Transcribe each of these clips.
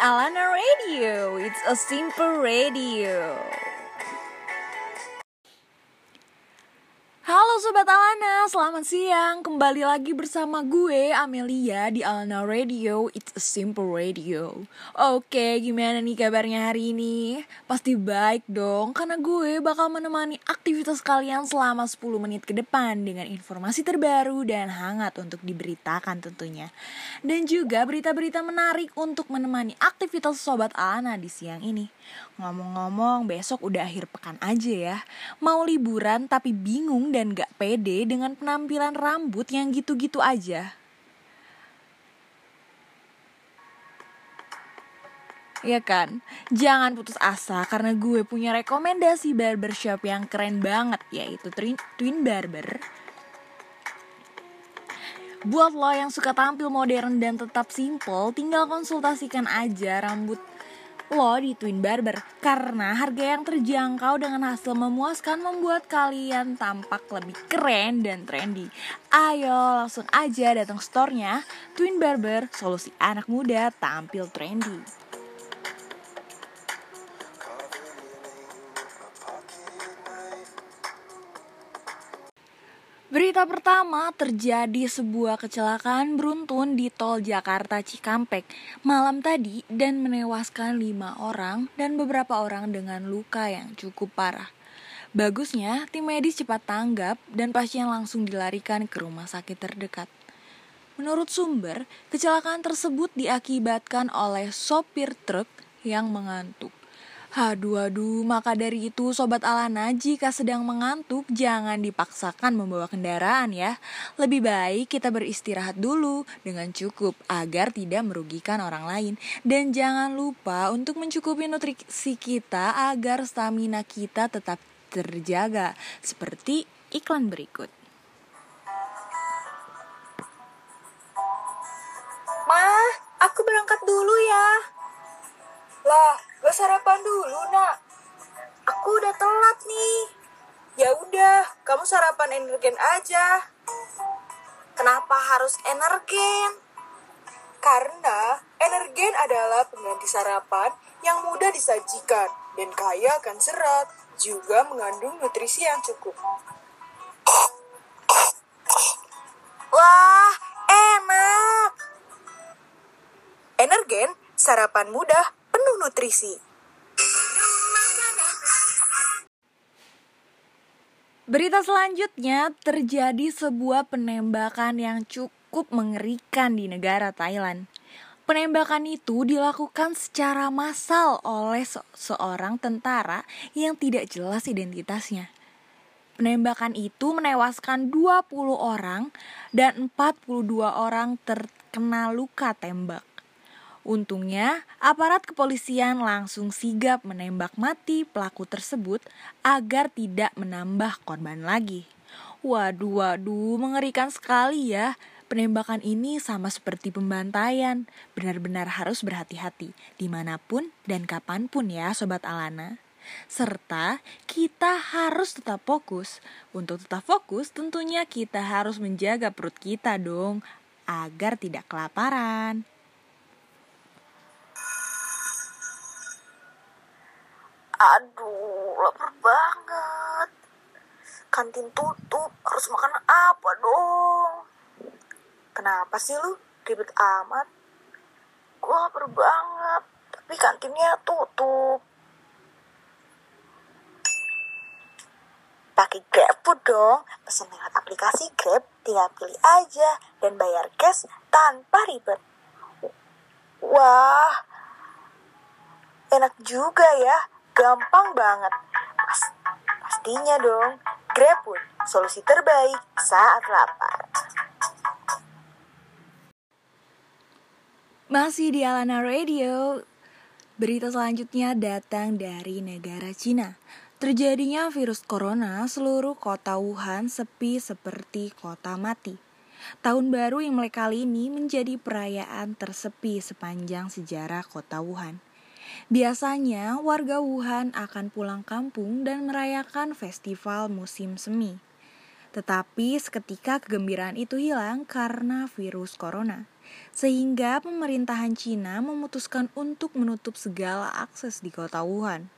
Alana Radio. It's a simple radio. Sobat Alana, selamat siang. Kembali lagi bersama gue, Amelia di Alana Radio. It's a simple radio. Oke, gimana nih kabarnya hari ini? Pasti baik dong, karena gue bakal menemani aktivitas kalian selama 10 menit ke depan Dengan informasi terbaru dan hangat untuk diberitakan tentunya. Dan juga berita-berita menarik untuk menemani aktivitas Sobat Alana di siang ini. Ngomong-ngomong, besok udah akhir pekan aja ya. Mau liburan tapi bingung dan gak pede dengan penampilan rambut yang gitu-gitu aja. Ya kan? Jangan putus asa karena gue punya rekomendasi barbershop yang keren banget yaitu Twin Barber. Buat lo yang suka tampil modern dan tetap simple, tinggal konsultasikan aja rambut lo di Twin Barber karena harga yang terjangkau dengan hasil memuaskan membuat kalian tampak lebih keren dan trendy. Ayo langsung aja datang store-nya Twin Barber, solusi anak muda tampil trendy. Berita pertama terjadi sebuah kecelakaan beruntun di tol Jakarta Cikampek malam tadi dan menewaskan lima orang dan beberapa orang dengan luka yang cukup parah. Bagusnya, tim medis cepat tanggap dan pasien langsung dilarikan ke rumah sakit terdekat. Menurut sumber, kecelakaan tersebut diakibatkan oleh sopir truk yang mengantuk. Aduh aduh, maka dari itu Sobat Alana jika sedang mengantuk jangan dipaksakan membawa kendaraan ya. Lebih baik kita beristirahat dulu dengan cukup agar tidak merugikan orang lain. Dan jangan lupa untuk mencukupi nutrisi kita agar stamina kita tetap terjaga. Seperti iklan berikut. Ma, aku berangkat dulu ya. Lah, Gak sarapan dulu, nak. Aku udah telat nih. Ya udah, kamu sarapan energen aja. Kenapa harus energen? Karena energen adalah pengganti sarapan yang mudah disajikan dan kaya akan serat, juga mengandung nutrisi yang cukup. Wah, enak! Energen, sarapan mudah nutrisi. Berita selanjutnya terjadi sebuah penembakan yang cukup mengerikan di negara Thailand. Penembakan itu dilakukan secara massal oleh se seorang tentara yang tidak jelas identitasnya. Penembakan itu menewaskan 20 orang dan 42 orang terkena luka tembak. Untungnya, aparat kepolisian langsung sigap menembak mati pelaku tersebut agar tidak menambah korban lagi. Waduh, waduh, mengerikan sekali ya. Penembakan ini sama seperti pembantaian. Benar-benar harus berhati-hati di mana pun dan kapan pun ya Sobat Alana. Serta kita harus tetap fokus. Untuk tetap fokus tentunya kita harus menjaga perut kita dong agar tidak kelaparan. Aduh, lapar banget. Kantin tutup, harus makan apa dong? Kenapa sih lu ribet amat? Gue lapar banget, tapi kantinnya tutup. Pakai GrabFood dong, pesan lewat aplikasi Grab, tinggal pilih aja dan bayar cash tanpa ribet. Wah, enak juga ya Gampang banget. Pas, pastinya dong. GrabFood, solusi terbaik saat lapar. Masih di Alana Radio, berita selanjutnya datang dari negara Cina. Terjadinya virus corona, seluruh kota Wuhan sepi seperti kota mati. Tahun baru Imlek kali ini menjadi perayaan tersepi sepanjang sejarah kota Wuhan. Biasanya warga Wuhan akan pulang kampung dan merayakan festival musim semi. Tetapi seketika kegembiraan itu hilang karena virus corona. sehingga pemerintahan Cina memutuskan untuk menutup segala akses di kota Wuhan.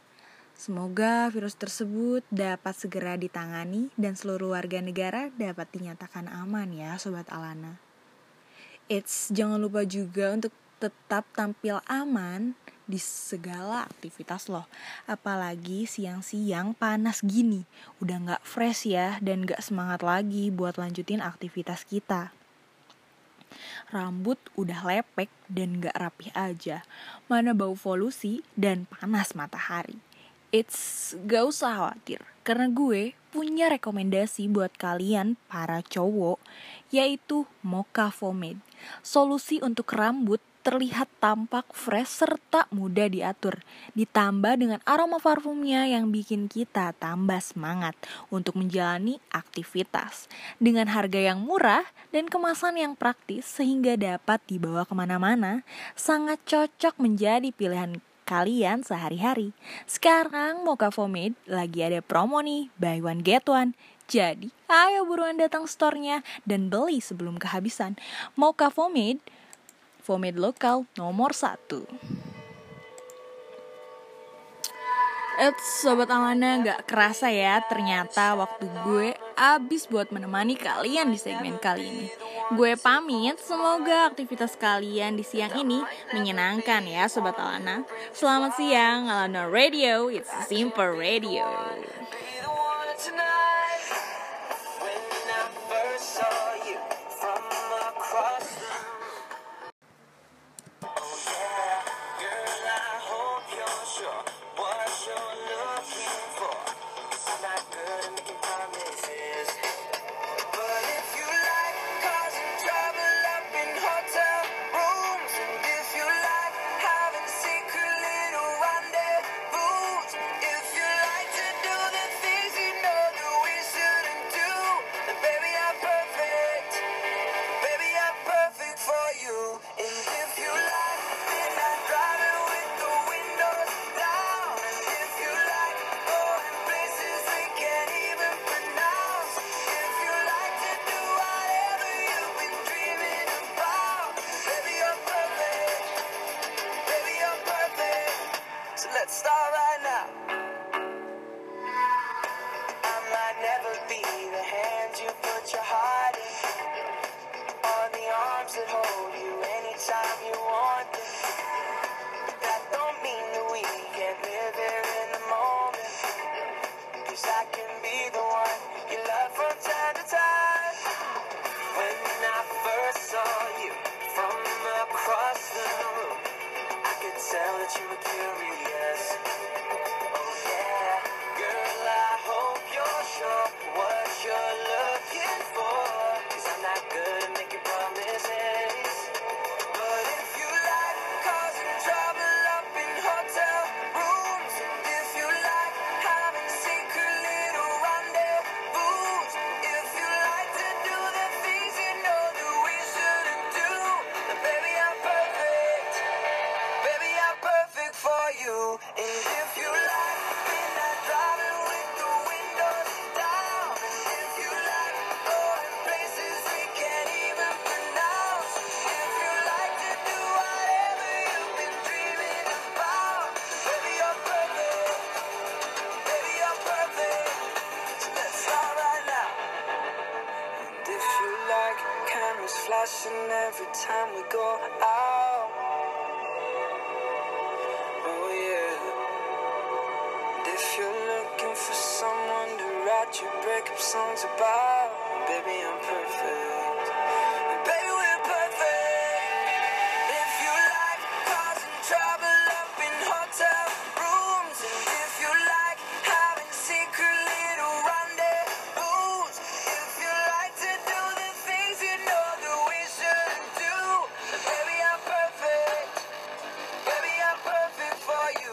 Semoga virus tersebut dapat segera ditangani dan seluruh warga negara dapat dinyatakan aman ya Sobat Alana. It's jangan lupa juga untuk tetap tampil aman di segala aktivitas loh. Apalagi siang-siang panas gini, udah gak fresh ya dan gak semangat lagi buat lanjutin aktivitas kita rambut udah lepek dan gak rapih aja. Mana bau polusi dan panas matahari. It's gak usah khawatir, karena gue punya rekomendasi buat kalian para cowok, yaitu Mocha Pomade. Solusi untuk rambut terlihat tampak fresh serta mudah diatur. Ditambah dengan aroma parfumnya yang bikin kita tambah semangat untuk menjalani aktivitas. Dengan harga yang murah dan kemasan yang praktis sehingga dapat dibawa ke mana-mana, sangat cocok menjadi pilihan kalian sehari-hari. Sekarang Mocha Pomade lagi ada promo nih, buy one get one. Jadi, ayo buruan datang store-nya dan beli sebelum kehabisan. Mocha Pomade pomade lokal nomor satu. Eits, Sobat Amana gak kerasa ya ternyata waktu gue abis buat menemani kalian di segmen kali ini. Gue pamit, semoga aktivitas kalian di siang ini menyenangkan ya Sobat Alana. Selamat siang, Alana Radio, it's a simple radio. time, time is. Flashing every time we go out. Oh yeah. If you're looking for someone to write your breakup songs about, baby, I'm perfect.